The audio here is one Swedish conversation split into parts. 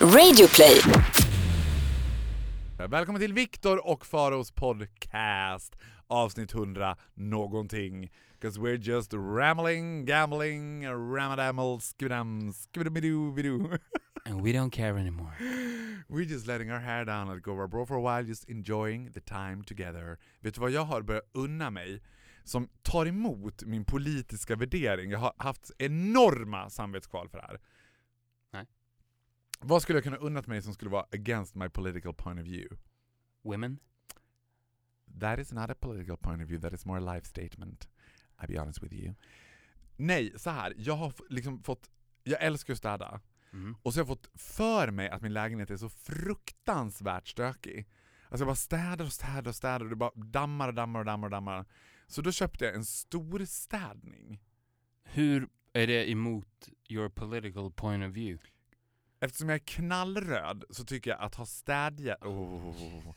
Radioplay. Välkommen till Viktor och Faros podcast avsnitt 100 någonting. Cause we're just rambling, gambling, ramadamel, skibidam, skibidamidoo, And we don't care anymore. We're just letting our hair down, let go of our bro for a while, just enjoying the time together. Vet du vad jag har börjat unna mig? Som tar emot min politiska värdering. Jag har haft enorma samvetskval för det här. Vad skulle jag kunna unnat mig som skulle vara against my political point of view? Women? That is not a political point of view, that is more a life statement. I'll be honest with you. Nej, så här. jag har liksom fått, jag älskar att städa. Mm. Och så har jag fått för mig att min lägenhet är så fruktansvärt stökig. Alltså jag bara städar och städar och städar och det bara dammar och dammar och dammar och dammar. Så då köpte jag en stor städning. Hur är det emot your political point of view? Eftersom jag är knallröd så tycker jag att ha städhjälp... Oh,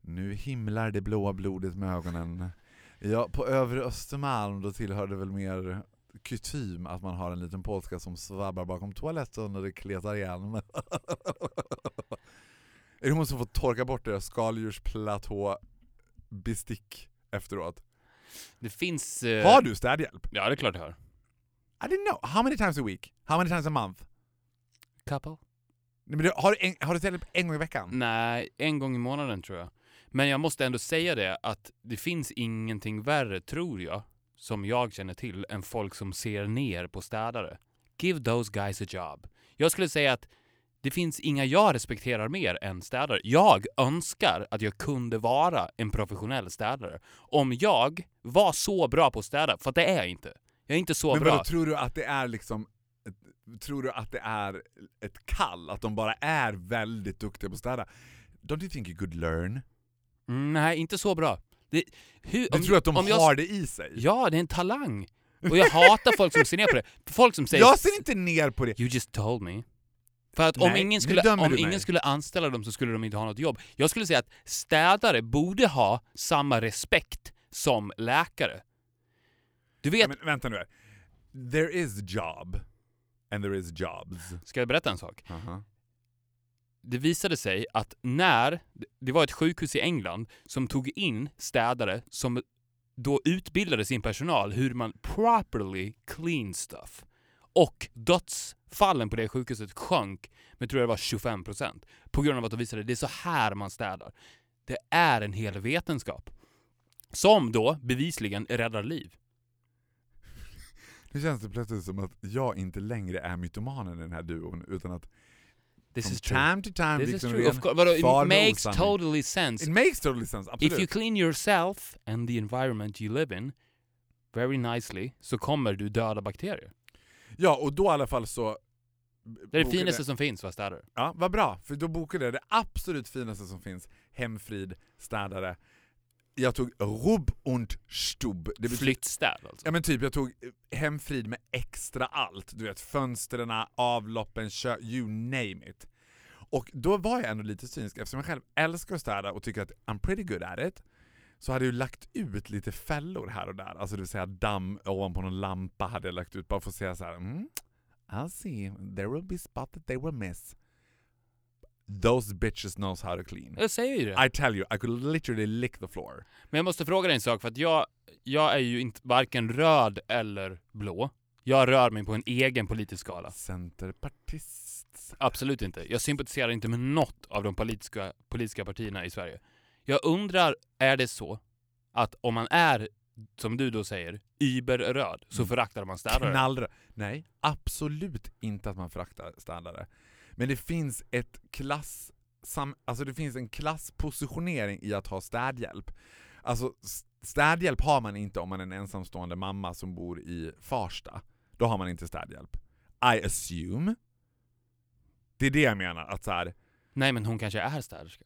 nu himlar det blåa blodet med ögonen. Ja, på övre Östermalm då tillhör det väl mer kutym att man har en liten polska som svabbar bakom toaletten när det kletar igen. är det hon som får torka bort deras skaldjursplatå bestick efteråt? Det finns... eh, Har du städhjälp? Ja, det är klart jag har. I didn't know. How many times a week? How many times a month? Couple? Nej, men du, har, du en, har du städhjälp en gång i veckan? Nej, en gång i månaden tror jag. Men jag måste ändå säga det att det finns ingenting värre, tror jag, som jag känner till, än folk som ser ner på städare. Give those guys a job. Jag skulle säga att det finns inga jag respekterar mer än städare. Jag önskar att jag kunde vara en professionell städare. Om jag var så bra på att städa, för att det är jag inte. Jag är inte så Men bra. vadå, tror du att det är liksom Tror du att det är ett kall? Att de bara är väldigt duktiga på att städa? Don't you think you could learn? Mm, nej, inte så bra. Det, hur, Du tror att de om jag- har det i sig? Ja, det är en talang. Och jag hatar folk som ser ner på det. Folk som säger Jag ser inte ner på det! “You just told me”. För att om, Nej, ingen nu skulle, om ingen skulle anställa dem så skulle de inte ha något jobb. Jag skulle säga att städare borde ha samma respekt som läkare. Du vet, Ja, men vänta nu här. There is job, and there is jobs. ska jag berätta en sak? Aha. Det visade sig att när, det var ett sjukhus i England som tog in städare som då utbildade sin personal hur man properly clean stuff. Och dödsfallen på det sjukhuset sjönk med tror jag det var 25% på grund av att de visade att det är så här man städar. Det är en hel vetenskap. Som då bevisligen räddar liv. Nu känns det plötsligt som att jag inte längre är mytomanen i den här duon, utan att This is time to time This is liksom true. Of course, far it makes totally sense. It makes totally sense, absolut. If you clean yourself and the environment you live in very nicely så kommer du döda bakterier. Ja, och då i alla fall så... Det är det finaste som finns, vad städare. Ja, vad bra, för då bokade jag det absolut finaste som finns, hemfrid, städare. Jag tog Rubb und Stub. Det Flyttstäd alltså. Ja men typ, jag tog eh, hemfrid med extra allt. Du vet, fönstren, avloppen, kö you name it. Och då var jag ändå lite cynisk, eftersom jag själv älskar att städa och tycker att I'm pretty good at it, så hade jag lagt ut lite fällor här och där. Alltså det vill säga damm ovanpå någon lampa hade jag lagt ut, bara för att säga så här. Mm, I'll see, there will be spot that they will miss. Those bitches knows how to clean. Jag säger ju det. I tell you, I could literally lick the floor. Men jag måste fråga dig en sak, för att jag, jag är ju inte varken röd eller blå. Jag rör mig på en egen politisk skala. Centerpartist. Absolut inte. Jag sympatiserar inte med något av de politiska, politiska partierna i Sverige. Jag undrar, är det så att om man är, som du då säger, überröd, så Mm. föraktar man städare? Knallröd. Nej, absolut inte att man föraktar städare. Men det finns ett klass... Sam, alltså det finns en klasspositionering i att ha städhjälp. Alltså städhjälp har man inte om man är en ensamstående mamma som bor i Farsta. Då har man inte städhjälp. I assume. Det är det jag menar, att så här, Nej, men hon kanske är städerska.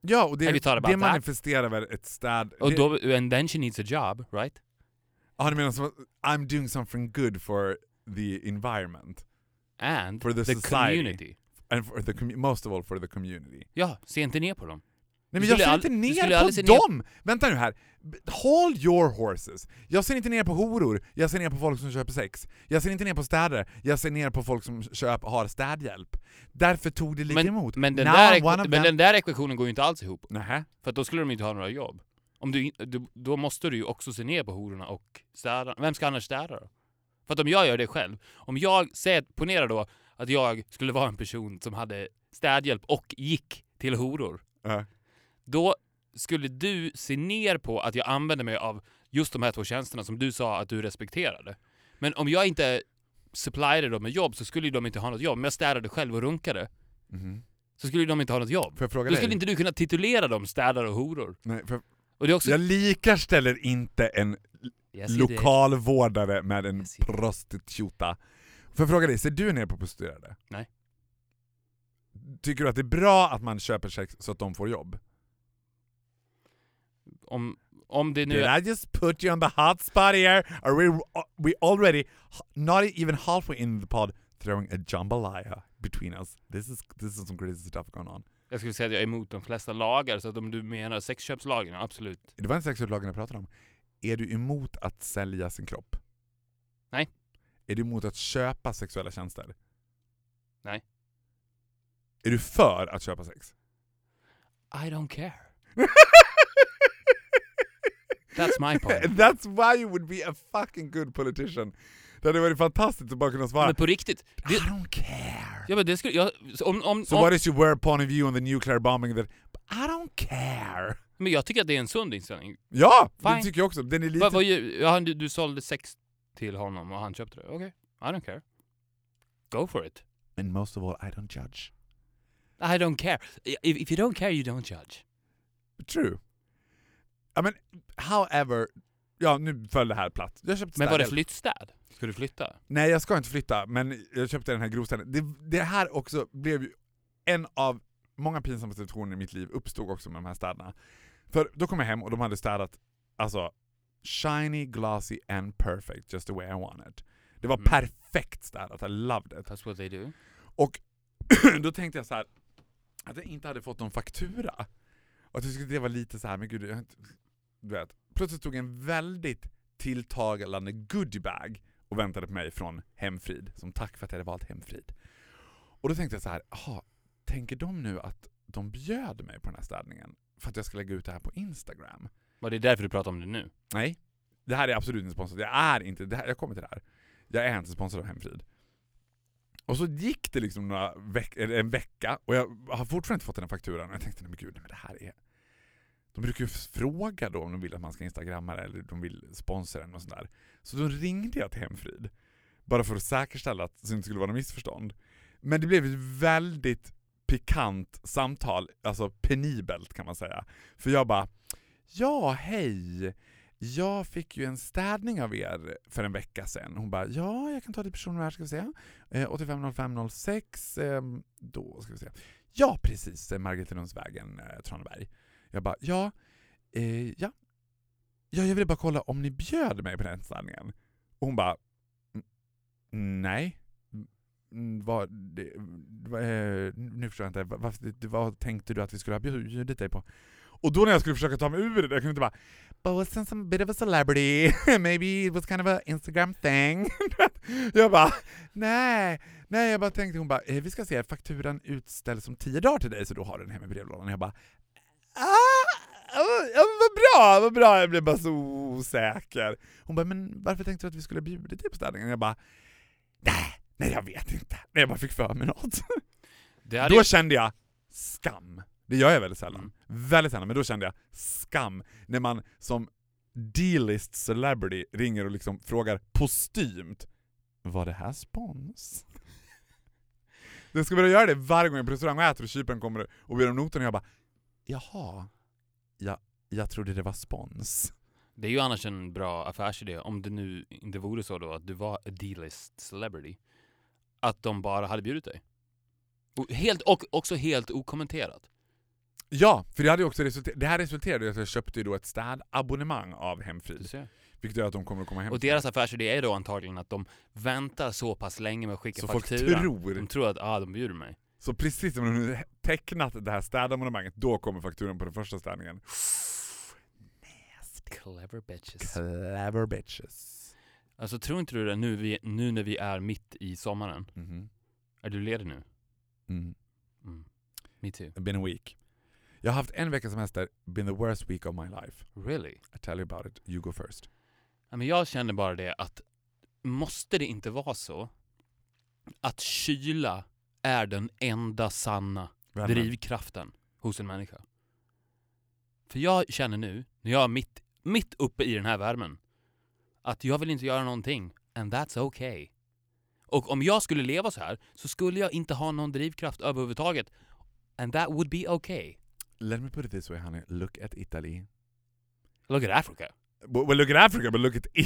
Ja, och det, det that? manifesterar väl ett städ... Och det, då, and then she needs a job, right? Ja, du menar som I'm doing something good for the environment. And For the the community. And for the commu- most of all for the community. Ja, se inte ner på dem. Nej men jag ser inte ner på se ner- dem! Vänta nu här. Hold your horses. Jag ser inte ner på horor, jag ser ner på folk som köper sex. Jag ser inte ner på städare, jag ser ner på folk som köp, har städhjälp. Därför tog det lite Men, emot. men, den Now där, men den där ekvationen går ju inte alls ihop. Nähä? För då skulle de inte ha några jobb. Om du, då måste du ju också se ner på hororna och städa. Vem ska annars städa då? För att om jag gör det själv, om jag, säger, ponera då att jag skulle vara en person som hade städhjälp och gick till horor. Ja. Då skulle du se ner på att jag använder mig av just de här två tjänsterna som du sa att du respekterade. Men om jag inte supplyade dem med jobb så skulle de inte ha något jobb. Om jag städade själv och runkade Mhm. så skulle de inte ha något jobb. Då dig? skulle inte du kunna titulera dem städare och horor. Nej, för Och det också... jag likställer inte en Ser det. lokalvårdare med en prostituta. Får jag fråga dig, ser du ner på prostituerade? Nej. Tycker du att det är bra att man köper sex så att de får jobb? Om, om det nu... Did I just put you on the hot spot here? Are we we already not even halfway in the pod throwing a jambalaya between us? This is this is some crazy stuff going on. Jag skulle säga att jag är emot de flesta lagar, så att om du menar sexköpslagen, absolut. Det var en sexköpslagen jag pratade om. Är du emot att sälja sin kropp? Nej. Är du emot att köpa sexuella tjänster? Nej. Är du för att köpa sex? I don't care. That's my point. That's why you would be a fucking good politician. Det hade varit fantastiskt att bara kunna svara Men på riktigt. I Det, don't care. ja men det skulle... Jag, om, om, So om, what is your word point of view on the nuclear bombing that I don't care? Men jag tycker att det är en sund inställning. Ja, Fine. det tycker jag också. Den är lite... Vad, gör- ja, du, du sålde sex till honom och han köpte det. Okej, I don't care. Go for it. And most of all, I don't judge. I don't care. If, if you don't care, you don't judge. True. I mean, however, ja nu föll det här platt. Jag köpte Men var det flyttstäd? Ska du flytta? Nej, jag ska inte flytta, men jag köpte den här grovstäden. Det, det här också blev ju en av många pinsamma situationer i mitt liv uppstod också med de här städerna. För då kom jag hem och de hade städat, alltså, shiny, glossy and perfect, just the way I want it. Det var Mm. perfekt städat, I loved it. That's what they do. Och då tänkte jag så här att jag inte hade fått någon faktura. Och att jag tyckte det var lite så här, men gud, du vet. Plötsligt stod en väldigt tilltagande goodiebag och väntade på mig från Hemfrid, som tack för att jag hade valt Hemfrid. Och då tänkte jag så här, aha, tänker de nu att de bjöd mig på den här städningen för att jag ska lägga ut det här på Instagram? Var det därför du pratar om det nu? Nej, det här är absolut inte sponsrat. Jag är inte, det här, jag kommer till det här. Jag är inte sponsrad av Hemfrid. Och så gick det liksom några veck, en vecka och jag har fortfarande inte fått den här fakturan och jag tänkte nej men gud, nej, men det här är... De brukar ju fråga då om de vill att man ska instagramma det eller de vill sponsra den och sådär. Så då ringde jag till Hemfrid. Bara för att säkerställa att det inte skulle vara något missförstånd. Men det blev ett väldigt pikant samtal, alltså penibelt kan man säga. För jag bara, ja hej, jag fick ju en städning av er för en vecka sedan. Hon bara, ja jag kan ta ditt personnummer här ska vi se. Eh, 850506, eh, då ska vi se. Ja precis, eh, eh, Traneberg. Jag bara, ja, eh, ja. Ja, jag ville bara kolla om ni bjöd mig på den städningen. Och hon bara, nej. Mm, vad, det, vad, eh, nu förstår jag inte, vad, vad, tänkte du att vi skulle ha bjudit dig på? Och då när jag skulle försöka ta mig ur det, jag kunde inte bara But was some bit of a celebrity, maybe it was kind of a Instagram thing. jag bara, nej, nej, jag bara tänkte, hon bara, eh, vi ska se, fakturan utställs om tio dagar till dig så då har du den hemma i brevlådan. Jag bara, ah, oh, ja, vad bra, vad bra, jag blev bara så osäker. Hon bara, men varför tänkte du att vi skulle bjuda dig på städningen? Jag bara, nej, nej jag vet inte. Nej, jag bara fick för mig något. Då jag- kände jag skam. Det gör jag väldigt sällan. Mm. Väldigt sällan, men då kände jag skam när man som D-list celebrity ringer och liksom frågar postymt Var det här spons? Den ska börja göra det varje gång jag är på restaurang och äter och kyparen kommer och ber om noten och jag bara Jaha, ja, jag trodde det var spons. Det är ju annars en bra affärsidé, om det nu inte vore så då att du var a D-list celebrity. Att de bara hade bjudit dig. Och, helt, och också helt okommenterat. Ja, för det, hade också resulter- det här resulterade i att jag köpte då ett städabonnemang av Hemfrid. Vilket gör att de kommer att komma hem Och deras affärsidé är då antagligen att de väntar så pass länge med att skicka Så folk fakturan. tror De tror att ah, de bjuder mig. Så precis som de har tecknat det här städarmonemanget, då kommer fakturan på den första städningen. Clever bitches. Clever bitches. Alltså tror inte du det nu, vi, nu när vi är mitt i sommaren? Mhm. Är du ledig nu? Mm. Mm. Me too. It's been a week. Jag har haft en vecka semester, been the worst week of my life. Really? I tell you about it, you go first. Ja, men jag känner bara det att måste det inte vara så att kyla är den enda sanna Värmen. drivkraften hos en människa? För jag känner nu, när jag är mitt, mitt uppe i den här värmen, att jag vill inte göra någonting. And that's okay. Och om jag skulle leva så här så skulle jag inte ha någon drivkraft överhuvudtaget. And that would be okay. Let me put it this way honey, look at Italy. Look at Africa. Well, look at Africa, but look at...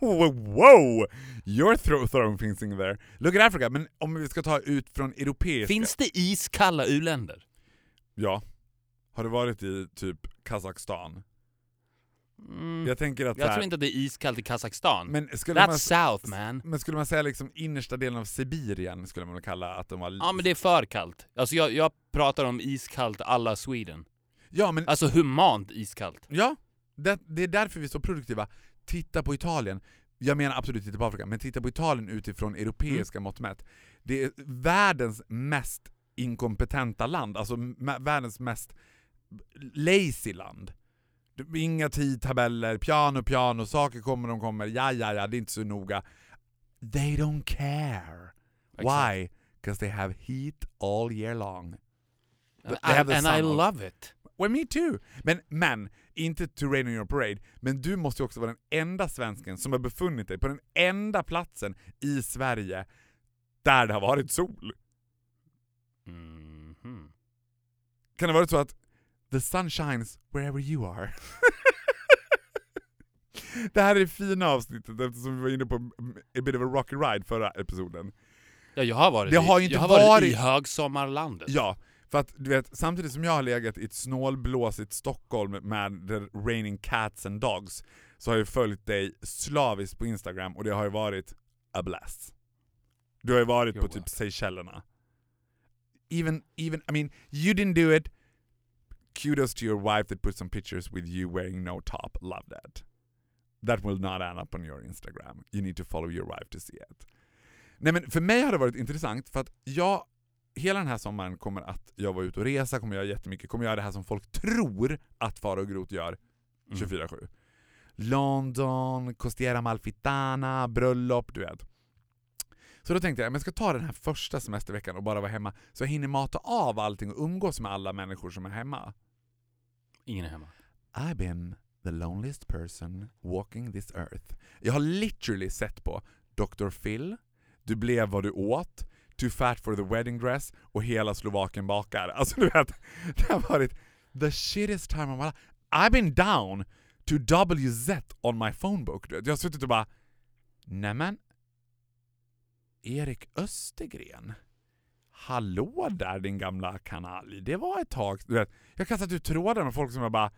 Wow! You're throw throwing things in there. Look at Africa, men om vi ska ta ut från europeiska... Finns det iskalla u-länder? Ja. Har du varit i typ Kazakstan? Mm. Jag tänker att Jag tror inte att det är iskallt i Kazakstan. That's man, south man. men skulle man säga liksom innersta delen av Sibirien skulle man kalla att de var... Ja men det är för kallt. Alltså jag, jag pratar om iskallt alla Sweden. Ja, men Alltså humant iskallt. Ja, det, det är därför vi är så produktiva. Titta på Italien. Jag menar absolut titta på Afrika, men titta på Italien utifrån europeiska mått mätt. Det är världens mest inkompetenta land, alltså världens mest lazy land. Inga tidtabeller, piano, piano, saker kommer, de kommer, ja, ja, ja, det är inte så noga. They don't care. Why? Because they have heat all year long. And, They have the and I love it. Well, me too! Men, men, inte to rain on your parade, men du måste ju också vara den enda svensken som har befunnit dig på den enda platsen i Sverige där det har varit sol. Mhm. Kan det vara så att the sun shines wherever you are? det här är det fina avsnittet eftersom vi var inne på a bit of a rocky ride förra episoden. Ja, jag har varit, Det i, har ju inte jag har varit, varit- i högsommarlandet. Ja, för att du vet, samtidigt som jag har legat i ett snålblåsigt Stockholm med the raining cats and dogs, så har jag följt dig slaviskt på Instagram och det har ju varit a blast. Du har ju varit You're på typ. Seychellerna. Even, even, I mean, you didn't do it. Kudos to your wife that put some pictures with you wearing no top. Love that. That will not end up on your Instagram. You need to follow your wife to see it. Nej men för mig har det varit intressant för att jag hela den här sommaren kommer att jag vara ute och resa, kommer göra jättemycket, kommer göra det här som folk tror att Faro och Groth gör Mm. 24-7. London, Costiera Malfitana, bröllop, du vet. Så då tänkte jag, men jag ska ta den här första semesterveckan och bara vara hemma, så jag hinner mata av allting och umgås med alla människor som är hemma. Ingen är hemma. I've been the loneliest person walking this earth. Jag har literally sett på Dr. Phil, Du blev vad du åt, Too fat for the wedding dress och hela Slovakien bakar. Alltså du vet, det har varit the shittiest time of my life. I've been down to WZ on my phone book. Jag har suttit och bara, nämen, Erik Östergren? Hallå där din gamla kanalj. Det var ett tag, du vet. Jag har kastat ut trådar med folk som jag bara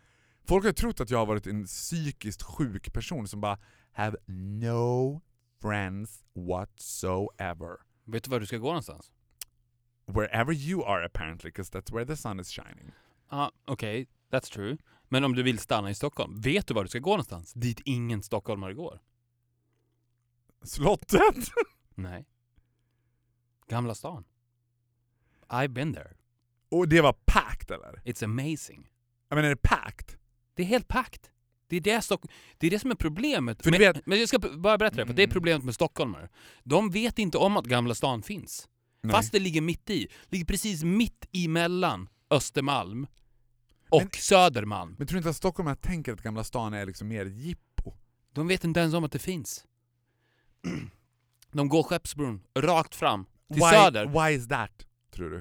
Folk har trott att jag har varit en psykiskt sjuk person som bara have no friends whatsoever. Vet du var du ska gå någonstans? Wherever you are apparently, because that's where the sun is shining. Ja, okej. That's true. Men om du vill stanna i Stockholm, vet du var du ska gå någonstans? Dit ingen stockholmare går? Slottet! Nej. Gamla stan. I've been there. Och det var packed eller? It's amazing. Jag menar är det packed? Det är helt packt. Det är det, Stock- det, är det som är problemet. För men, vet- men jag ska bara berätta det, för det är Mm. problemet med stockholmare. De vet inte om att Gamla stan finns. Nej. Fast det ligger mitt i. ligger precis mitt emellan Östermalm och Men- Södermalm. Men tror du inte att stockholmarna tänker att Gamla stan är liksom mer jippo? De vet inte ens om att det finns. De går Skeppsbron rakt fram till why, söder. Why is that, tror du?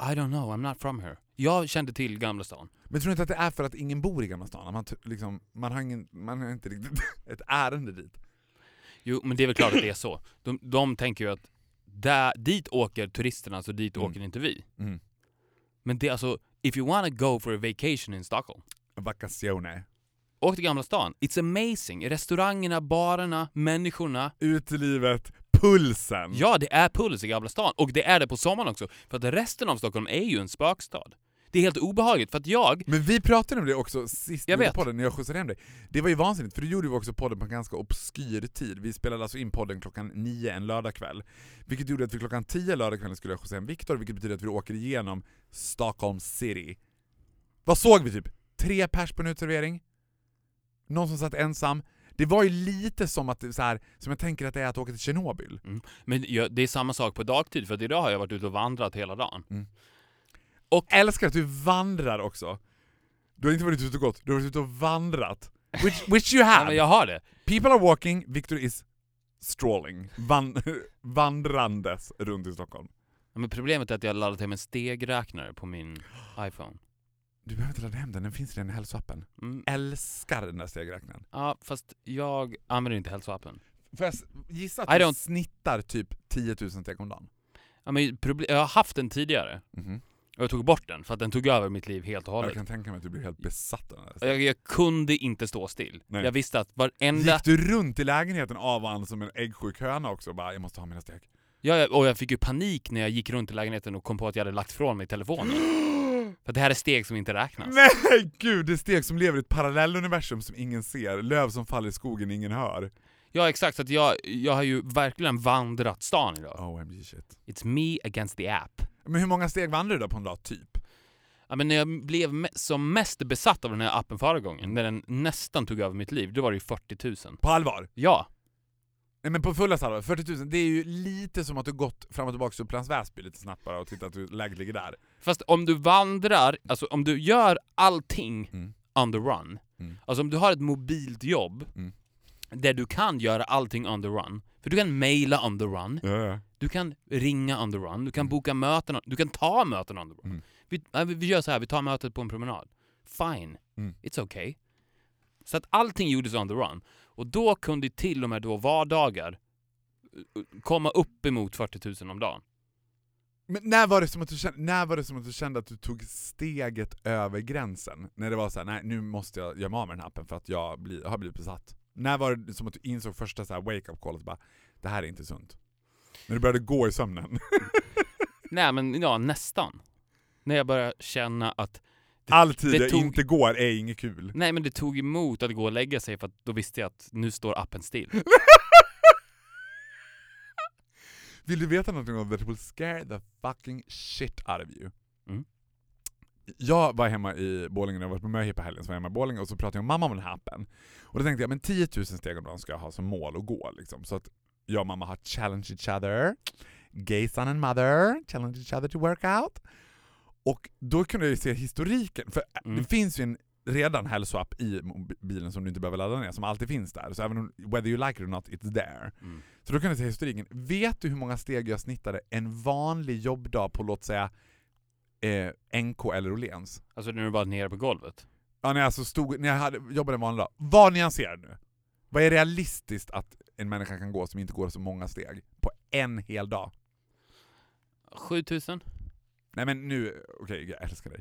I don't know, I'm not from here. Jag kände till Gamla stan. Men tror du inte att det är för att ingen bor i Gamla stan? Man, liksom, man, har, ingen, man har inte riktigt ett ärende dit. Jo, men det är väl klart att det är så. De, de tänker ju att där, dit åker turisterna, så dit Mm. åker inte vi. Mm. Men det är alltså, if you wanna go for a vacation in Stockholm, Vacazione. Åk till Gamla stan. It's amazing. Restaurangerna, barerna, människorna. Utelivet, pulsen! Ja, det är puls i Gamla stan. Och det är det på sommaren också. För att resten av Stockholm är ju en spökstad. Det är helt obehagligt, för att jag... Men vi pratade om det också sist Jag vet. podden, när jag skjutsade hem dig. Det var ju vansinnigt, för då gjorde vi också podden på en ganska obskyr tid. Vi spelade alltså in podden klockan nio en lördagkväll. Vilket gjorde att vi klockan tio lördagskvällen skulle jag skjutsa hem Viktor, vilket betyder att vi åker igenom Stockholm city. Vad såg vi typ? Tre pers på en uteservering? Någon som satt ensam? Det var ju lite som att så här, som jag tänker att det är att åka till Tjernobyl. Men jag, det är samma sak på dagtid, för idag har jag varit ute och vandrat hela dagen. Och älskar att du vandrar också. Du har inte varit ute och gått, du har varit ute och vandrat. Which, which you Ja, have! men jag har det. People are walking, Victor is strolling. Van, vandrandes runt i Stockholm. Ja, Men problemet är att jag laddat hem en stegräknare på min iPhone. Du behöver inte ladda hem den, den finns redan i hälsoappen. Mm. Älskar den där stegräknaren. Ja, fast jag använder inte hälsoappen. Får jag gissa I att du don't- snittar typ 10 000 steg om dagen? Ja, men jag har haft den tidigare, Mhm. och jag tog bort den för att den tog över mitt liv helt och Jag hållet. kan tänka mig att du blir helt besatt av den där. Jag, jag kunde inte stå still. Nej. Jag visste att varenda... Gick du runt i lägenheten av och an som en äggsjuk höna också och bara 'jag måste ha mina steg'? Ja, och jag fick ju panik när jag gick runt i lägenheten och kom på att jag hade lagt från mig telefonen. För det här är steg som inte räknas. Nej gud, det är steg som lever i ett parallelluniversum som ingen ser, löv som faller i skogen ingen hör. Ja, exakt. Så att jag, jag har ju verkligen vandrat stan idag. OMG shit. It's me against the app. Men hur många steg vandrar du då på en dag, typ? Ja, men när jag blev me- som mest besatt av den här appen förra gången, när den nästan tog över mitt liv, då var det ju 40 000. På allvar? Ja. Nej men på fulla allvar, 40 000, det är ju lite som att du gått fram och tillbaka till Upplands Väsby lite snabbt bara och tittat att hur läget ligger där. Fast om du vandrar, alltså om du gör allting Mm. on the run, Mm. alltså om du har ett mobilt jobb Mm. där du kan göra allting on the run, för du kan mejla on the run, Ja, ja. du kan ringa on the run, du kan Mm. boka möten, du kan ta möten on the run. Mm. Vi, äh, vi vi gör så här, vi tar mötet på en promenad. Fine. Mm. It's okay. Så att allting gjordes on the run. Och då kunde till och med då vardagar uh, komma upp emot 40 000 om dagen. Men när var, det som att du kände, när var det som att du kände att du tog steget över gränsen? När det var så här, nej nu måste jag göra mig av med den här appen för att jag blir, har blivit besatt. När var det som att du insåg första så här wake-up callet bara, det här är inte sunt? När du började gå i sömnen? Nej men ja, nästan. När jag började känna att All tid det jag tog- inte går är inget kul. Nej men det tog emot att gå och lägga sig för att då visste jag att nu står appen still. Vill du veta någonting om that will scare the fucking shit out of you? Mm. Jag var hemma i Borlänge när jag var på möhippa helgen, så var jag hemma i Borlänge och så pratade jag med mamma om den här appen. Och då tänkte jag, men 10 000 steg om dagen ska jag ha som mål att gå liksom. Så att jag och mamma har challenge each other, gay son and mother, challenge each other to work out. Och då kunde jag se historiken, för Mm. det finns ju en redan hälsoapp i mobilen som du inte behöver ladda ner, som alltid finns där. Så även om, whether you like it or not, it's there. Mm. Så då kan du se historiken. Vet du hur många steg jag snittade en vanlig jobbdag på låt säga eh, NK eller Åhléns? Alltså när du var nere på golvet. Ja, när jag, alltså stod, när jag hade, jobbade en vanlig dag. Var nyanserad nu. Vad är realistiskt att en människa kan gå som inte går så många steg på en hel dag? 7000? Nej men nu, okej jag älskar dig.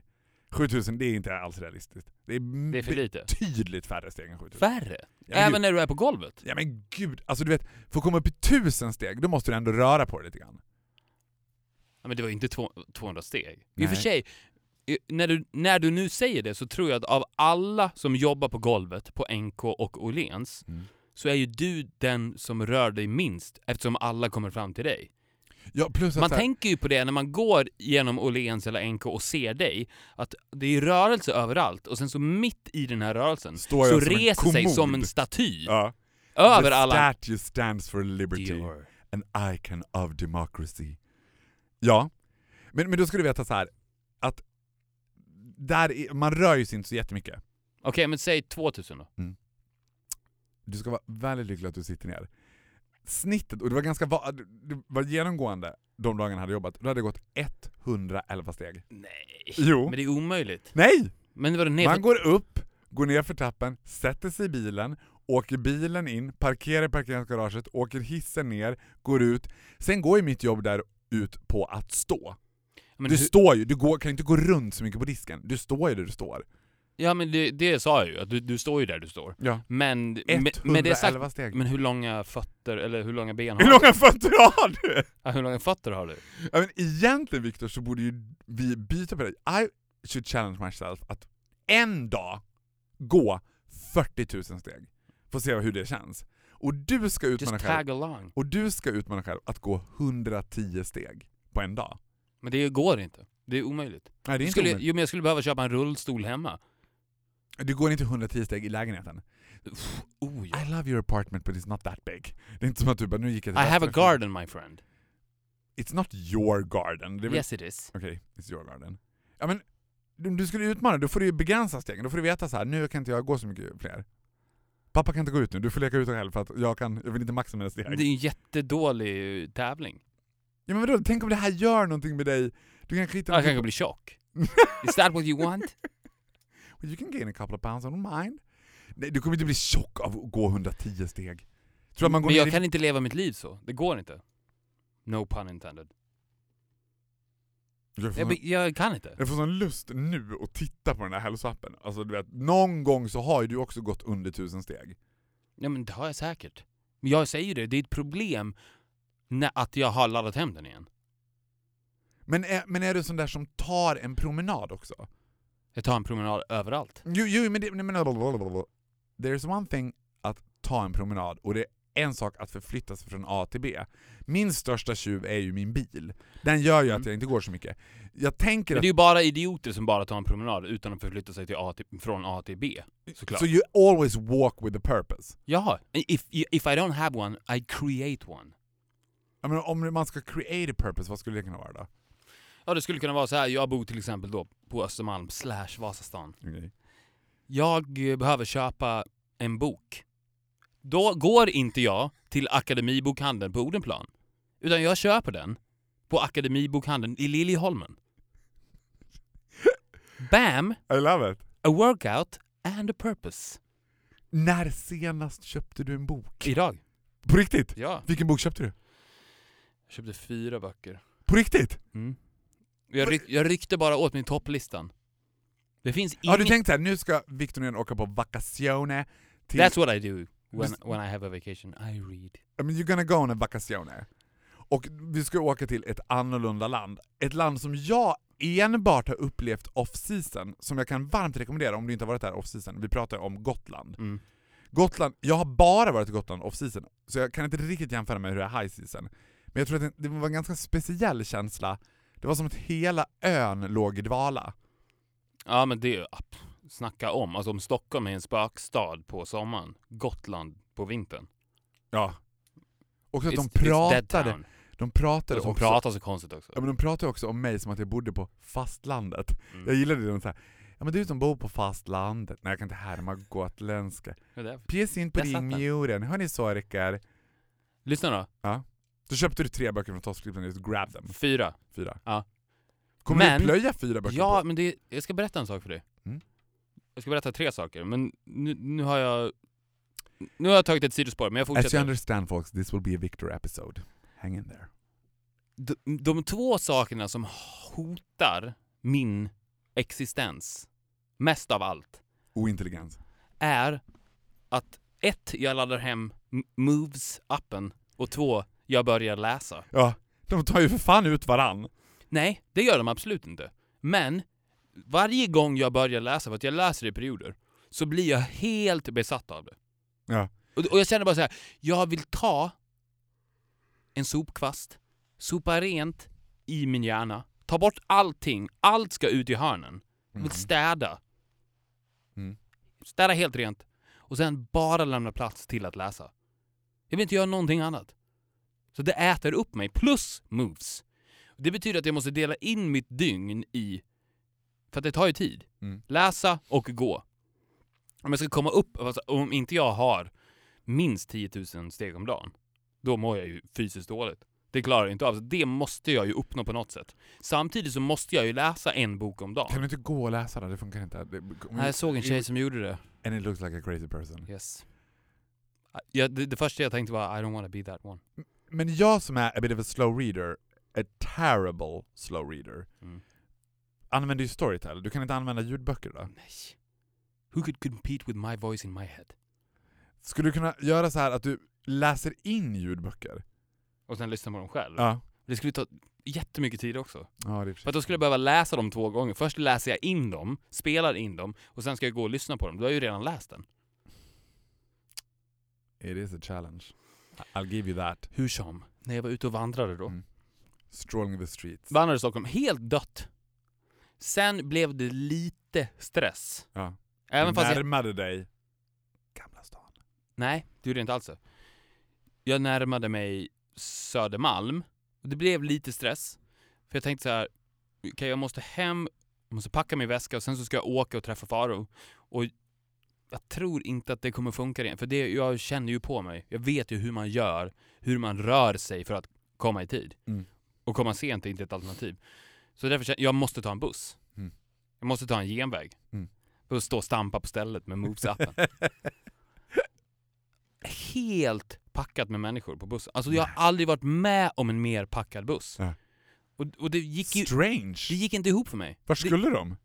7000 det är inte alls realistiskt. Det är, Det är för lite. betydligt färre steg än 7000. Färre? Ja, Även gud. när du är på golvet? Ja men gud, alltså du vet, för att komma upp i 1000 steg, då måste du ändå röra på dig lite grann. Ja, men det var inte två- 200 steg. I och Nej. för sig, när du, när du nu säger det så tror jag att av alla som jobbar på golvet på NK och Åhléns så är ju du den som rör dig minst eftersom alla kommer fram till dig. Ja, plus att Man så här- tänker ju på det när man går genom Åhléns eller NK och ser dig, att det är rörelse överallt och sen så mitt i den här rörelsen Står så reser sig som en staty Ja. över The alla... statue stands for liberty, an icon of democracy. Ja, men, men då ska du veta så här att där är, man rör ju sig inte så jättemycket. Okej, men säg 2000 då. Du ska vara väldigt lycklig att du sitter ner. Snittet, och det var ganska det var genomgående de dagarna jag hade jobbat, då hade det gått 111 steg. Nej. Jo. Men det är omöjligt. Nej! Men ner Man går upp, går ner för trappen, sätter sig i bilen, åker bilen in, parkerar i parkeringsgaraget, åker hissen ner, går ut. Sen går ju mitt jobb där ut på att stå. men du hur- står ju, du går, kan inte gå runt så mycket på disken. Du står ju där du står. Ja men det, det sa jag ju, att du, du står ju där du står. Ja. Men, med, 111 med det sagt, steg. men hur långa fötter, eller hur långa ben har Hur du? långa fötter har du? Ja, hur långa fötter har du? Ja, men egentligen Viktor så borde ju vi byta på det. I should challenge myself att en dag gå 40 000 steg. Få se hur det känns. Och du ska utmana Just själv, tag along. och du ska utmana själv att gå 110 steg på en dag. Men det går inte. Det är omöjligt. Nej, det är inte skulle, omöjligt. jo men jag skulle behöva köpa en rullstol hemma. Du går inte 110 steg i lägenheten. Oh, ja. I love your apartment but it's not that big. Det är inte som att du bara, nu gick jag I till have a garden my friend. It's not your garden. Väl Yes it is. Okej, it's your garden. Ja men, om du skulle utmana, då får du ju begränsa stegen. Då får du veta så här: nu kan inte jag gå så mycket fler. Pappa kan inte gå ut nu, du får leka ut själv för att jag kan, jag vill inte maxa mina steg. Det är en jättedålig tävling. Ja men vadå, tänk om det här gör någonting med dig? Du kan skita Jag kanske blir tjock. Is that what you want? Well, you can gain a couple of pounds, I don't mind. Nej, du kommer inte bli tjock av att gå 110 steg. Tror man går Men jag i... kan inte leva mitt liv så. Det går inte. No pun intended. Jag sån, jag kan inte. jag får sån lust nu att titta på den här hälsoappen. Alltså du vet, någon gång så har ju du också gått under 1000 steg. Ja men det har jag säkert. Men jag säger det, det är ett problem när, att jag har laddat hem den igen. Men är, men är du sån där som tar en promenad också? Jag tar en promenad överallt. Jo, jo men, det, men There's one thing att ta en promenad och det är en sak att förflytta sig från A till B. Min största tjuv är ju min bil. Den gör ju Mm. att jag inte går så mycket. Jag tänker Men det är ju bara idioter som bara tar en promenad utan att förflytta sig till A till, från A till B. Såklart. So you always walk with a purpose. Jaha, if, if I don't have one, I create one. Jag menar, om man ska create a purpose, vad skulle det kunna vara då? Ja det skulle kunna vara så här. jag bor till exempel då på Östermalm slash Vasastan. Okej. Jag eh, behöver köpa en bok. Då går inte jag till Akademibokhandeln på Odenplan. Utan jag köper den på Akademibokhandeln i Liljeholmen. Bam! I love it. A workout and a purpose. När senast köpte du en bok? Idag. På riktigt? Ja. Vilken bok köpte du? Jag köpte fyra böcker. På riktigt? Mm. Jag, ryck, jag ryckte bara åt min topplistan. Det finns Har du ingen... tänkt såhär, nu ska Victor Nordén åka på vacazione till... That's what I do when, when I have a vacation. I read. I mean, you're gonna go on a vacazione. Och vi ska åka till ett annorlunda land. Ett land som jag enbart har upplevt off-season, som jag kan varmt rekommendera om du inte har varit där off-season. Vi pratar om Gotland. Mm. Gotland, jag har bara varit i Gotland off-season, så jag kan inte riktigt jämföra med hur det är high season. Men jag tror att det var en ganska speciell känsla. Det var som att hela ön låg i dvala. Ja men det, app, snacka om. Alltså om Stockholm är en spökstad på sommaren, Gotland på vintern. Ja. Och att de It's- it's dead pratade, town. de pratade Och som också, pratar så konstigt också. ja, men de pratade också om mig som att jag bodde på fastlandet. Mm. Jag gillade det, de här, ja men du som bor på fastlandet, nej jag kan inte härma gotländska. Det är in på Där satt din den. muren, hörni sorkar. Lyssna då. Så köpte du tre böcker från Tosklippen och grab them. Fyra. Fyra. Ja. Kommer Men- du plöja fyra böcker Ja, på? men det, jag ska berätta en sak för dig. Mm. Jag ska berätta tre saker, men nu, nu har jag... Nu har jag tagit ett sidospår, men jag As you fortsätter. understand folks, this will be a Victor episode. Hang in there. De, de två sakerna som hotar min existens, mest av allt, Ointelligens. är att ett, jag laddar hem Moves-appen och två, jag börjar läsa. Ja, de tar ju för fan ut varann. Nej, det gör de absolut inte. Men varje gång jag börjar läsa, för att jag läser i perioder, så blir jag helt besatt av det. Ja. Och, och jag känner bara så här, jag vill ta en sopkvast, sopa rent i min hjärna, ta bort allting, allt ska ut i hörnen. Jag vill Mhm. städa. Mm. Städa helt rent. Och sen bara lämna plats till att läsa. Jag vill inte göra någonting annat. Så det äter upp mig, plus moves. Det betyder att jag måste dela in mitt dygn i... För att det tar ju tid. Mm. Läsa och gå. Om jag ska komma upp, alltså, om inte jag har minst 10 000 steg om dagen, då mår jag ju fysiskt dåligt. Det klarar jag inte av. Så det måste jag ju uppnå på något sätt. Samtidigt så måste jag ju läsa en bok om dagen. Kan du inte gå och läsa det? Det funkar inte. Det, Nej, Jag såg en tjej som gjorde det. And it looks like a crazy person. Yes. Ja, det, det första jag tänkte var I don't wanna be that one. Men jag som är a bit of a slow reader, a terrible slow reader, Mm. använder ju Storytel. Du kan inte använda ljudböcker då? Nej. Who could compete with my voice in my head? Skulle du kunna göra så här att du läser in ljudböcker? Och sen lyssna på dem själv. Ja. Det skulle ta jättemycket tid också. Ja, det är För att då skulle jag behöva läsa dem två gånger. Först läser jag in dem, spelar in dem, och sen ska jag gå och lyssna på dem. Då har ju redan läst den. It is a challenge. I'll give you that. Hur som, när jag var ute och vandrade då. Mm. Strolling the streets. Vandrade i Stockholm, helt dött. Sen blev det lite stress. Ja. Även du fast jag... närmade dig Gamla stan. Nej, det gjorde jag inte alls. Jag närmade mig Södermalm. Och det blev lite stress. För jag tänkte så här, okej jag måste hem, jag måste packa min väska och sen så ska jag åka och träffa Faro. Och jag tror inte att det kommer funka igen. För det, jag känner ju på mig. Jag vet ju hur man gör, hur man rör sig för att komma i tid. Mm. Och komma sent är inte ett alternativ. Så därför känner jag, jag måste ta en buss. Mm. Jag måste ta en genväg. Mm. För att stå och stampa på stället med Moves-appen. Helt packat med människor på bussen. Alltså jag har aldrig varit med om en mer packad buss. Nej. Och, och det gick ju Strange. det gick inte ihop för mig. Var skulle de?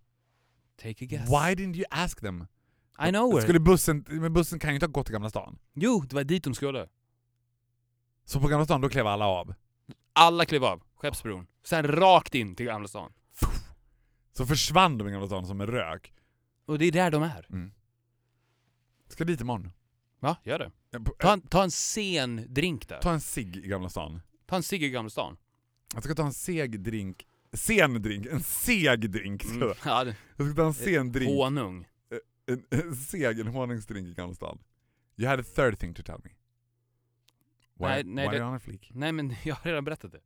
Take a guess. Why didn't you ask them? I know where. Skulle bussen, men bussen kan ju inte ha gått till Gamla stan. Jo, det var dit de skulle. Så på Gamla stan, då klev alla av. Alla klev av Skeppsbron. Sen rakt in till Gamla stan. Så försvann de i Gamla stan som en rök. Och det är där de är. Mm. Ska dit imorgon. Va? Gör det. Ja, Ta en, ta en sen drink där. Ta en cigg i Gamla stan. Ta en cigg i Gamla stan. Jag ska ta en seg drink. Sen drink. En seg drink. Mm. Ja, det- Jag ska ta en sen drink. honung. En, en seg, en honungsdrink i Gamla stan. You had a third thing to tell me. Why, Nej, nej, why det- on a fleek? Nej men jag har redan berättat det.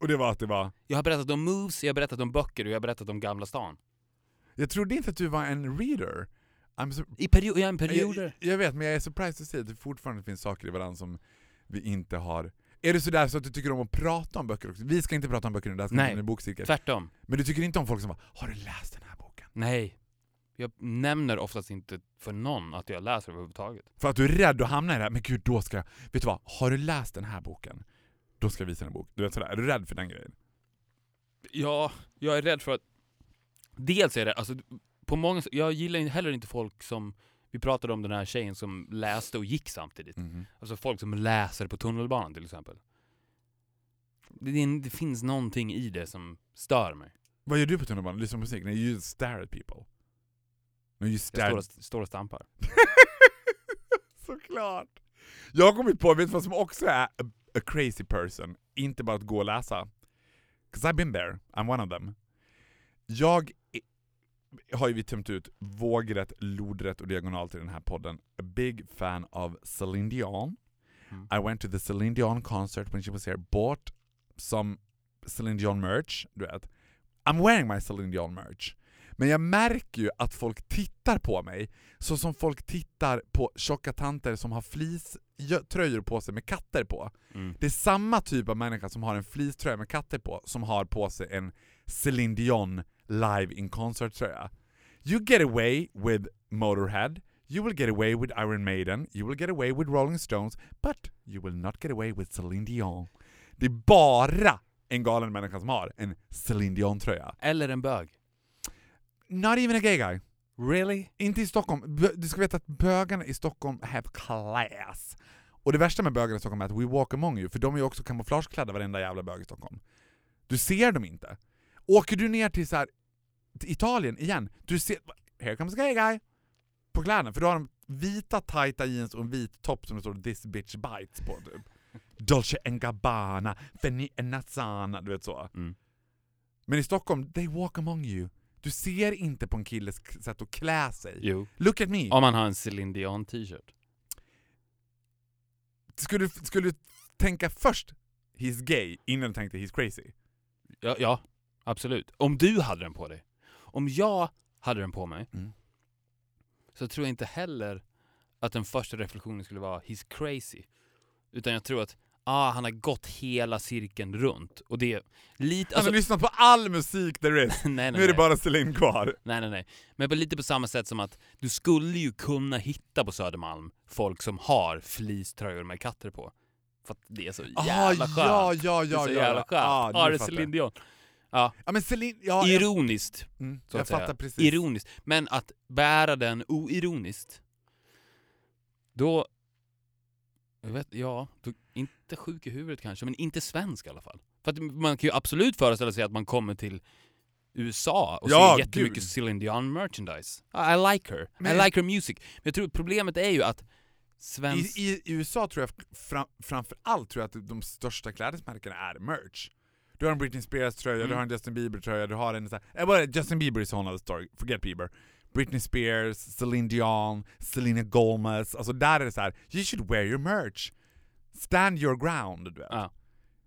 Och det var att det var... Jag har berättat om moves, jag har berättat om böcker och jag har berättat om Gamla stan. Jag trodde inte att du var en reader. So, I perio ja, en perioder. jag, jag vet, men jag är surprised att se att det fortfarande finns saker i varandra som vi inte har. Är det sådär så att du tycker om att prata om böcker också? Vi ska inte prata om böcker nu, det här ska Nej. bli en bokcirkel. Tvärtom. Men du tycker inte om folk som bara ”Har du läst den här boken?” Nej. Jag nämner oftast inte för någon att jag läser överhuvudtaget. För att du är rädd att hamna i det här, men gud då ska jag... Vet du vad? Har du läst den här boken? Då ska jag visa en bok. Du vet sådär, är du rädd för den grejen? Ja, jag är rädd för att... Dels är det, alltså, på många, jag gillar heller inte folk som... Vi pratade om den här tjejen som läste och gick samtidigt. Mhm. Alltså folk som läser på tunnelbanan till exempel. Det, det, finns någonting i det som stör mig. Vad gör du på tunnelbanan? Lyssnar på musik? Nej, you stare at people. No, you Jag står och, står och stampar. Såklart! Jag har kommit på, vet du vad som också är a, a crazy person? Inte bara att gå och läsa. 'Cause I've been there, I'm one of them. Jag har ju vi tömt ut vågrätt, lodrätt och diagonalt i den här podden. A big fan of Celine Dion. Mm. I went to the Celine Dion concert when she was here, bought some Celine Dion merch, du vet. I'm wearing my Celine Dion merch. Men jag märker ju att folk tittar på mig så som folk tittar på tjocka tanter som har fleecetröjor på sig med katter på. Mm. Det är samma typ av människa som har en fleecetröja med katter på som har på sig en Celine Dion live in concert-tröja. You get away with Motorhead, you will get away with Iron Maiden, you will get away with Rolling Stones, but you will not get away with Celine Dion. Det är bara en galen människa som har en Celine Dion-tröja. Eller en bög. Not even a gay guy. Really? Inte i Stockholm. Du ska veta att bögarna i Stockholm have class. Och det värsta med bögarna i Stockholm är att we walk among you, för de är ju också kamouflageklädda varenda jävla bög i Stockholm. Du ser dem inte. Åker du ner till så här, till Italien igen, du ser... Here comes a gay guy! På kläderna, för då har de vita tajta jeans och en vit topp som det står 'This bitch bites' på typ. Dolce Gabbana, Fenni Nazzana, du vet så. Mm. Men i Stockholm, they walk among you. Du ser inte på en killes sätt att klä sig. Jo. Look at me! Om man har en Celine Dion t-shirt. Skulle, skulle du tänka först he's gay innan du tänkte he's crazy? Ja, ja, absolut. Om du hade den på dig. Om jag hade den på mig, Mm. så tror jag inte heller att den första reflektionen skulle vara he's crazy. Utan jag tror att ah, han har gått hela cirkeln runt. Och det är lite... Han Alltså, har lyssnat på all musik there is. nej, nej, Nu är det bara Celine kvar. nej, nej, nej. Men på lite på samma sätt som att du skulle ju kunna hitta på Södermalm folk som har fleecetröjor med katter på. För att det är så jävla skönt. Ah, ja, ja, det är ja, så ja. jävla skönt. Ah, Ja, det är jag. Dion. Ja, Ja men Celine, ja, jag, ironiskt. mm, jag att säga. fattar precis. Ironiskt. Men att bära den oironiskt, då... Jag vet, ja, då, inte sjuk i huvudet kanske, men inte svensk i alla fall. För att man kan ju absolut föreställa sig att man kommer till USA och Ja, ser jättemycket gud. Celine Dion merchandise. I like her. Men- I like her music. Men jag tror problemet är ju att svensk... I, I USA tror jag fram, framför allt tror jag att de största klädesmärkena är merch. Du har en Britney Spears-tröja, du Mm. har en Justin Bieber-tröja, du har en sån här, Justin Bieber is a whole other story, forget Bieber. Britney Spears, Celine Dion, Selena Gomez, alltså där är det så här: you should wear your merch. Stand your ground, du vet. Ja.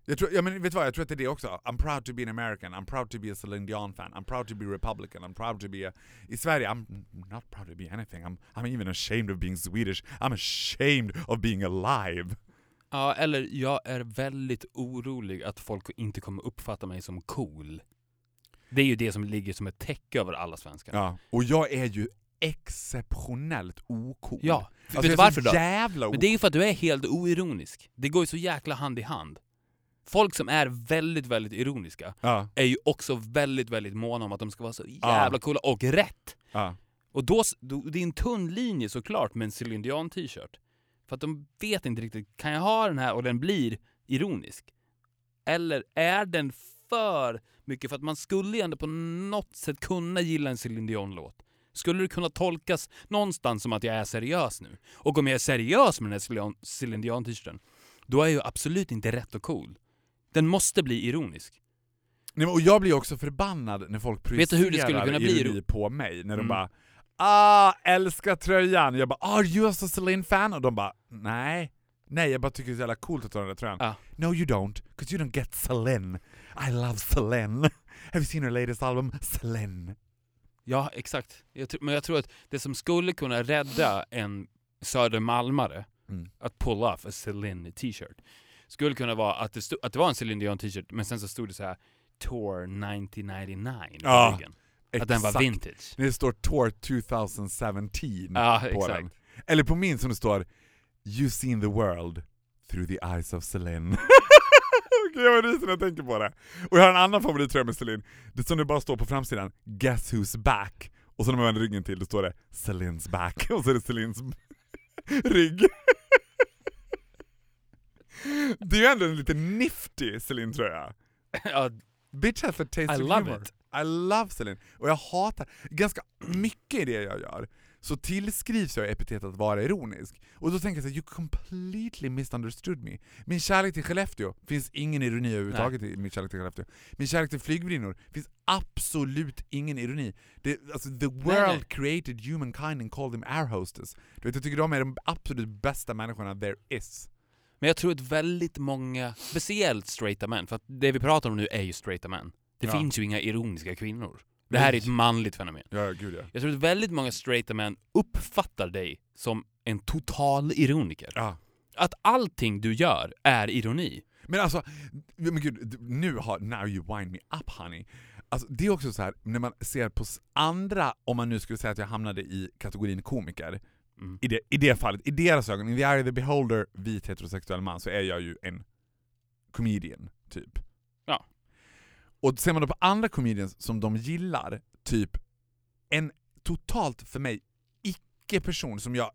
Jag tror, ja, men vet du vad, jag tror att det är det också. I'm proud to be an American, I'm proud to be a Celine Dion fan, I'm proud to be Republican, I'm proud to be a... I Sverige, I'm not proud to be anything, I'm, I'm even ashamed of being Swedish, I'm ashamed of being alive. Ja, eller jag är väldigt orolig att folk inte kommer uppfatta mig som cool. Det är ju det som ligger som ett täcke över alla svenskar. Ja. Och jag är ju exceptionellt ocool. Ja, Alltså, vet du varför då? jävla Men det är ju för att du är helt oironisk. Det går ju så jäkla hand i hand. Folk som är väldigt, väldigt ironiska Ja, är ju också väldigt, väldigt måna om att de ska vara så jävla coola och rätt. ja. Och då, då, det är en tunn linje såklart med en Celine Dion t-shirt. För att de vet inte riktigt, kan jag ha den här och den blir ironisk? Eller är den för mycket? För att man skulle ju ändå på något sätt kunna gilla en Celine Dion-låt. Skulle det kunna tolkas någonstans som att jag är seriös nu? Och om jag är seriös med den här Celine- Celine Dion t-shirten, då är jag absolut inte rätt och cool. Den måste bli ironisk. Nej, och jag blir också förbannad när folk Vet du hur det skulle projicerar kunna bli ironi ro- på mig, när de Mm. bara Ah, älskar tröjan! Jag bara Are you also Celine fan? Och de bara Nej. Nej, jag bara tycker det är så jävla coolt att ha den där tröjan. Ja. No you don't, cause you don't get Celine. I love Celine. Have you seen her latest album? Celine. Ja, exakt. Jag men jag tror att det som skulle kunna rädda en södermalmare Mm. att pull off a Celine t-shirt skulle kunna vara att det, stod, att det var en Celine Dion t-shirt men sen så stod det så här Tour 1999 på Ja, ryggen. Att den var vintage. Det står Tour 2017 Ja, på exakt. den. Eller på min som det står You seen the world through the eyes of Celine. Jag ryser när jag tänker på det. Och jag har en annan favorittröja med Celine. Det som det bara står på framsidan, Guess who's back? Och så när man vänder ryggen till, då står det Celines back. Och så är det Celines rygg. Det är ju ändå en lite nifty Celine-tröja. ja, Bitch has a taste I of love humor. it. I love Celine. Och jag hatar, ganska mycket i det jag gör, så tillskrivs jag epitetet att vara ironisk. Och då tänker jag så här, you completely misunderstood me. Min kärlek till Skellefteå, finns ingen ironi överhuvudtaget i min kärlek till Skellefteå. Min kärlek till flygvärdinor, finns absolut ingen ironi. Det, alltså, the world nej. created humankind and called them air hostess. Du vet, jag tycker de är de absolut bästa människorna there is. men jag tror att väldigt många, speciellt straighta män, för att det vi pratar om nu är ju straighta män. Det Ja. finns ju inga ironiska kvinnor. Det här är ett manligt fenomen. Ja, gud ja. Jag tror att väldigt många straighta män uppfattar dig som en total ironiker. ja. Att allting du gör är ironi. Men alltså, men gud, nu har, now you wind me up honey. Alltså, det är också så här när man ser på andra, om man nu skulle säga att jag hamnade i kategorin komiker, Mm. i det, i det fallet, i deras ögon, in the eye of the beholder, vit heterosexuell man, så är jag ju en comedian, typ. Och ser man då på andra comedians som de gillar, typ en totalt, för mig, icke-person som jag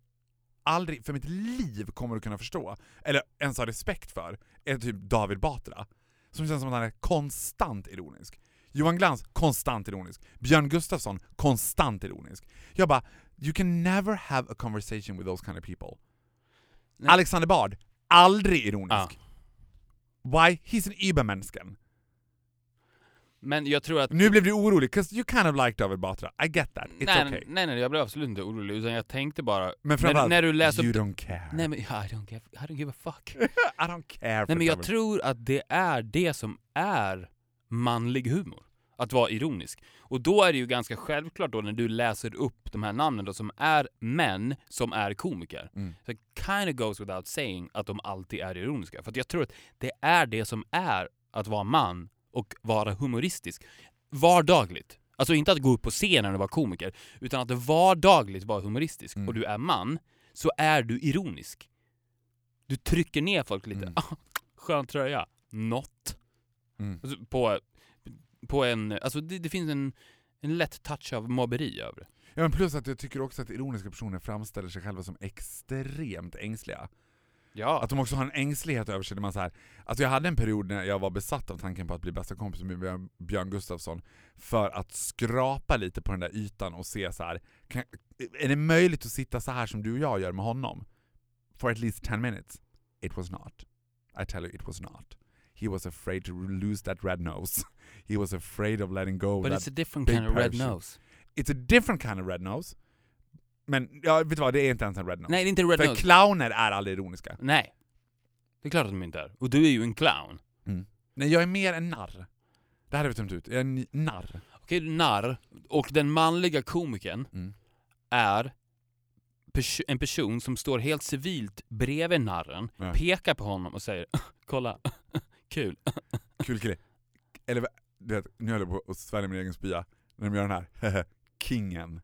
aldrig för mitt liv kommer att kunna förstå, eller ens ha respekt för, är typ David Batra. Som känns som att han är konstant ironisk. Johan Glans, konstant ironisk. Björn Gustafsson, konstant ironisk. Jag bara, you can never have a conversation with those kind of people. Nej. Alexander Bard, aldrig ironisk. Ja. Why? He's an Übermännisken. Men jag tror att... Nu blev du orolig, 'cause you kind of like David Batra. I get that. It's nej, okay. nej, nej, jag blev absolut inte orolig, utan jag tänkte bara... Men när, framförallt, när du läser you don't care. Nej men, I don't, give, I don't give a fuck. I don't care nej men jag David. tror att det är det som är manlig humor. Att vara ironisk. Och då är det ju ganska självklart då när du läser upp de här namnen då som är män som är komiker. Mm. Så it kind of goes without saying att de alltid är ironiska. För jag tror att det är det som är att vara man och vara humoristisk. Vardagligt. Alltså inte att gå upp på scenen och vara komiker, utan att vardagligt vara humoristisk. Mm. Och du är man, så är du ironisk. Du trycker ner folk lite. Mm. Ah, skön tröja. Not. Mm. Alltså, På på en, alltså det, det finns en, en lätt touch av mobberi över det. Ja, men plus att jag tycker också att ironiska personer framställer sig själva som extremt ängsliga. Ja. Att de också har en ängslighet över sig där man så här, alltså jag hade en period när jag var besatt av tanken på att bli bästa kompis med Björn- Björn Gustafsson för att skrapa lite på den där ytan och se så här. Kan, är det möjligt att sitta så här som du och jag gör med honom? For at least 10 minutes? It was not. I tell you it was not. He was afraid to lose that red nose. He was afraid of letting go of But that. it's a different kind of red nose. It's a different kind of red nose. Men ja, vet du vad, det är inte ens en red nose. Nej, det är inte red För nose. clowner är aldrig ironiska. Nej. Det är klart att de inte är. Och du är ju en clown. Nej, jag är mer en narr. Det här har vi tömt ut. Jag är en narr. Okej, du är narr. Och den manliga komikern Mm. är pers- en person som står helt civilt bredvid narren, Ja. pekar på honom och säger kolla, kul. Kul kille. Eller du vet, nu höll jag på att svälja min egen spya. När de gör den här. Kingen.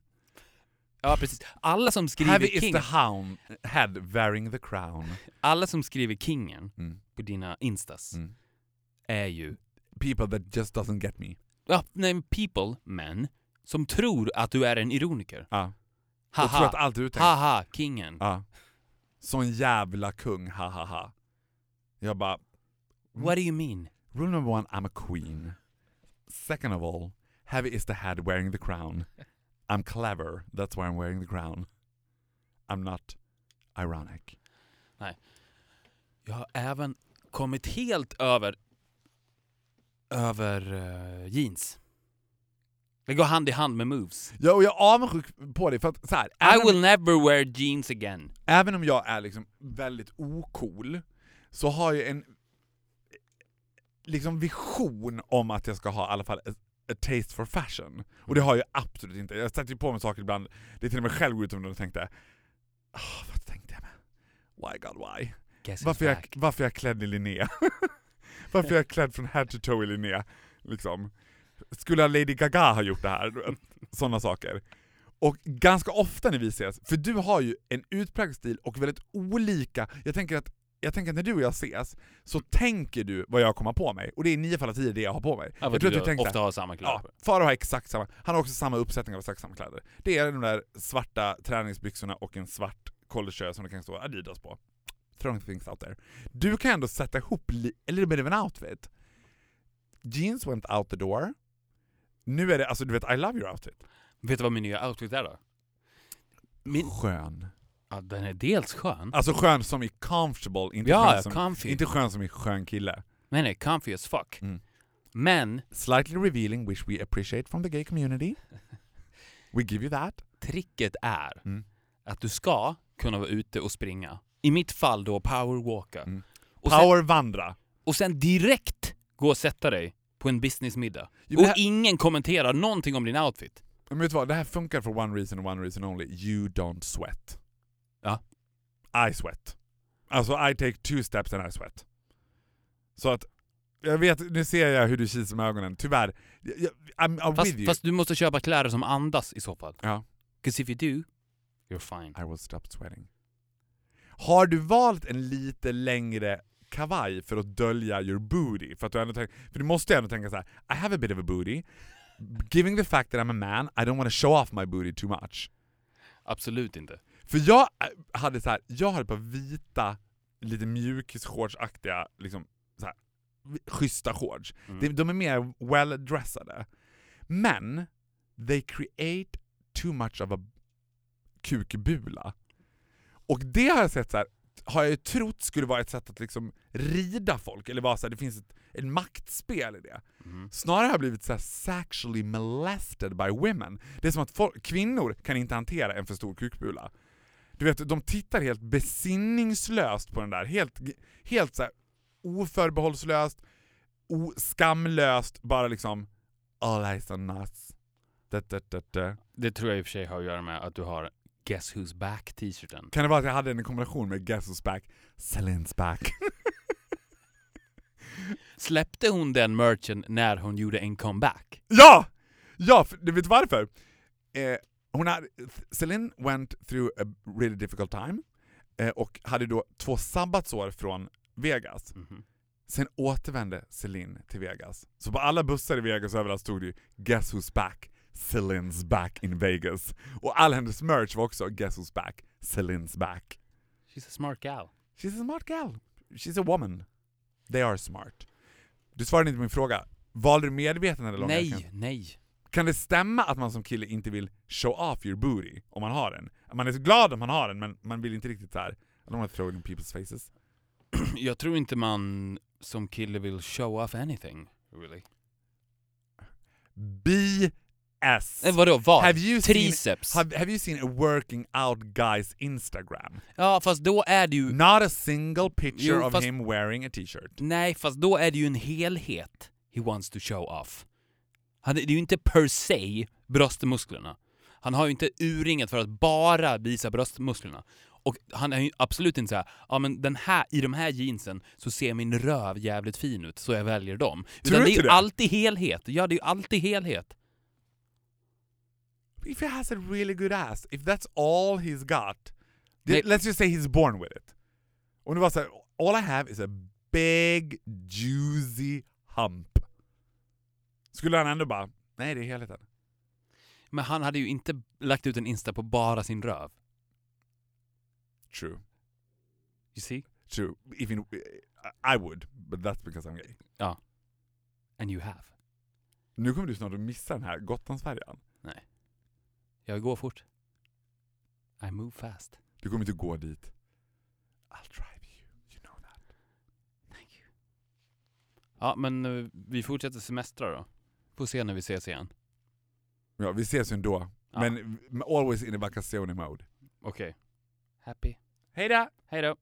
Ja precis. Alla som skriver Heavy is the hound, head wearing the crown. alla som skriver kingen Mm. på dina instas Mm. är ju, People that just doesn't get me. ja, nej, people, män, som tror att du är en ironiker. Ja. Och tror att Haha, allt du tänker. haha, kingen. Ja. Sån jävla kung, ha ha ha. Jag bara, What do you mean? rule number one, I'm a queen. Second of all, heavy is the head wearing the crown. I'm clever, that's why I'm wearing the crown. I'm not ironic. Jag har även kommit helt över över eh, jeans. Det går hand i hand med moves. Ja, och jag är avundsjuk på dig för att så här, I även, om, will never wear jeans again. även om jag är liksom väldigt ocool, så har jag en liksom vision om att jag ska ha i alla fall a, a taste for fashion. Och det har jag absolut inte. Jag sätter ju på mig saker ibland, det är till och med själv går ut och tänkte "Ah, vad tänkte jag med? Why God why? Varför jag, varför jag är klädd i linné? varför jag är klädd från head to toe i linné? Liksom. Skulle Lady Gaga ha gjort det här? Sådana saker. Och ganska ofta när vi ses, för du har ju en utpräglad stil och väldigt olika, jag tänker att jag tänker att när du och jag ses, så tänker du vad jag kommer på mig, och det är nio fall av tio det jag har på mig. Ja, jag tror du att du ofta har samma kläder Ja. Farao har exakt samma, han har också samma uppsättning av exakt samma kläder. Det är de där svarta träningsbyxorna och en svart collegetröja som det kan stå Adidas på. Throwing things out there. Du kan ändå sätta ihop a little bit of an outfit. Jeans went out the door. Nu är det, alltså du vet, I love your outfit. Vet du vad min nya outfit är då? Min, Skön. Ja, den är dels skön. Alltså skön som i comfortable, inte, ja, skön, som, comfy. inte skön som i skön kille. Men nej, comfy as fuck. Mm. Men Slightly revealing, which we appreciate from the gay community. We give you that. tricket är Mm. att du ska kunna vara ute och springa. I mitt fall då powerwalka. Mm. Och, sen, Power vandra. och sen direkt gå och sätta dig på en businessmiddag. Jo, men Och det här- ingen kommenterar någonting om din outfit. Men vet du vad, det här funkar for one reason and one reason only. You don't sweat. Ja. I sweat. Alltså I take two steps and I sweat. Så att, jag vet, nu ser jag hur du kisar med ögonen, tyvärr. Jag, I'm, I'm Fast, with you. fast du måste köpa kläder som andas i så fall. Ja. 'Cause if you do, you're fine. I will stop sweating. Har du valt en lite längre kavaj för att dölja your booty? För, att du, ändå tänk, för du måste ju ändå tänka så här: I have a bit of a booty. Giving the fact that I'm a man, I don't want to show off my booty too much. Absolut inte. För jag äh, hade så här, jag hade på vita, lite mjukisshortsaktiga, liksom så här, schyssta shorts. Mm. De, de är mer well-dressade. Men, they create too much of a kukbula. Och det har jag sett så här, har jag ju trott skulle vara ett sätt att liksom rida folk, eller vara så här, det finns ett, ett maktspel i det. Mhm. Snarare har jag blivit så här sexually molested by women. Det är som att folk, kvinnor kan inte hantera en för stor kukbula. Du vet, de tittar helt besinningslöst på den där, helt, helt så här oförbehållslöst, skamlöst, bara liksom all eyes on us. Da, da, da. Det tror jag i och för sig har att göra med att du har Guess Who's Back t-shirten. Kan det vara att jag hade en kombination med Guess Who's Back, Celine's Back? Släppte hon den merchen när hon gjorde en comeback? Ja! Ja, för, du vet varför? Eh, hon hade, Celine went through a really difficult time, eh, och hade då två sabbatsår från Vegas. Mhm. Sen återvände Celine till Vegas. Så på alla bussar i Vegas överallt stod det ju “Guess who's back? Celine's back in Vegas”. Och all hennes merch var också “Guess who's back? Celine's back”. She's a smart gal. She's a smart gal. She's a woman. They are smart. Du svarade inte på min fråga. Valde du medveten eller långärken? Nej, nej. Kan det stämma att man som kille inte vill show off your booty om man har den? Man är så glad om man har den men man vill inte riktigt så här. I don't want to throw it in people's faces. Jag tror inte man som kille vill show off anything, really. BS! Eh, vadå, vad? Have you seen, Triceps? have, have you seen a working out guy's Instagram? Ja, fast då är det ju... Not a single picture Jo, of fast- him wearing a t-shirt. Nej, fast då är det ju en helhet he wants to show off. Han, det är ju inte per se bröstmusklerna. Han har ju inte urringat för att bara visa bröstmusklerna. Och han är ju absolut inte så här, ja men den här, i de här jeansen så ser min röv jävligt fin ut, så jag väljer dem. Tror Utan du det är ju det? alltid helhet. Ja, det är ju alltid helhet. If he has a really good ass, if that's all he's got, Nej. let's just say he's born with it. Om det var så här, all I have is a big juicy hump. Skulle han ändå bara, nej det är helheten. Men han hade ju inte lagt ut en Insta på bara sin röv. True. You see? True. Even, I would, but that's because I'm gay. Ja. And you have. Nu kommer du snart att missa den här Gotlandsfärjan. Jag går fort. I move fast. Du kommer inte gå dit. I'll drive you, you know that. Thank you. Ja, men eh, vi fortsätter semestra då. Får se när vi ses igen. Ja, vi ses ju ändå. Ja. Men always in a vacazione mode. Okej. Happy. Hej då! Hej då.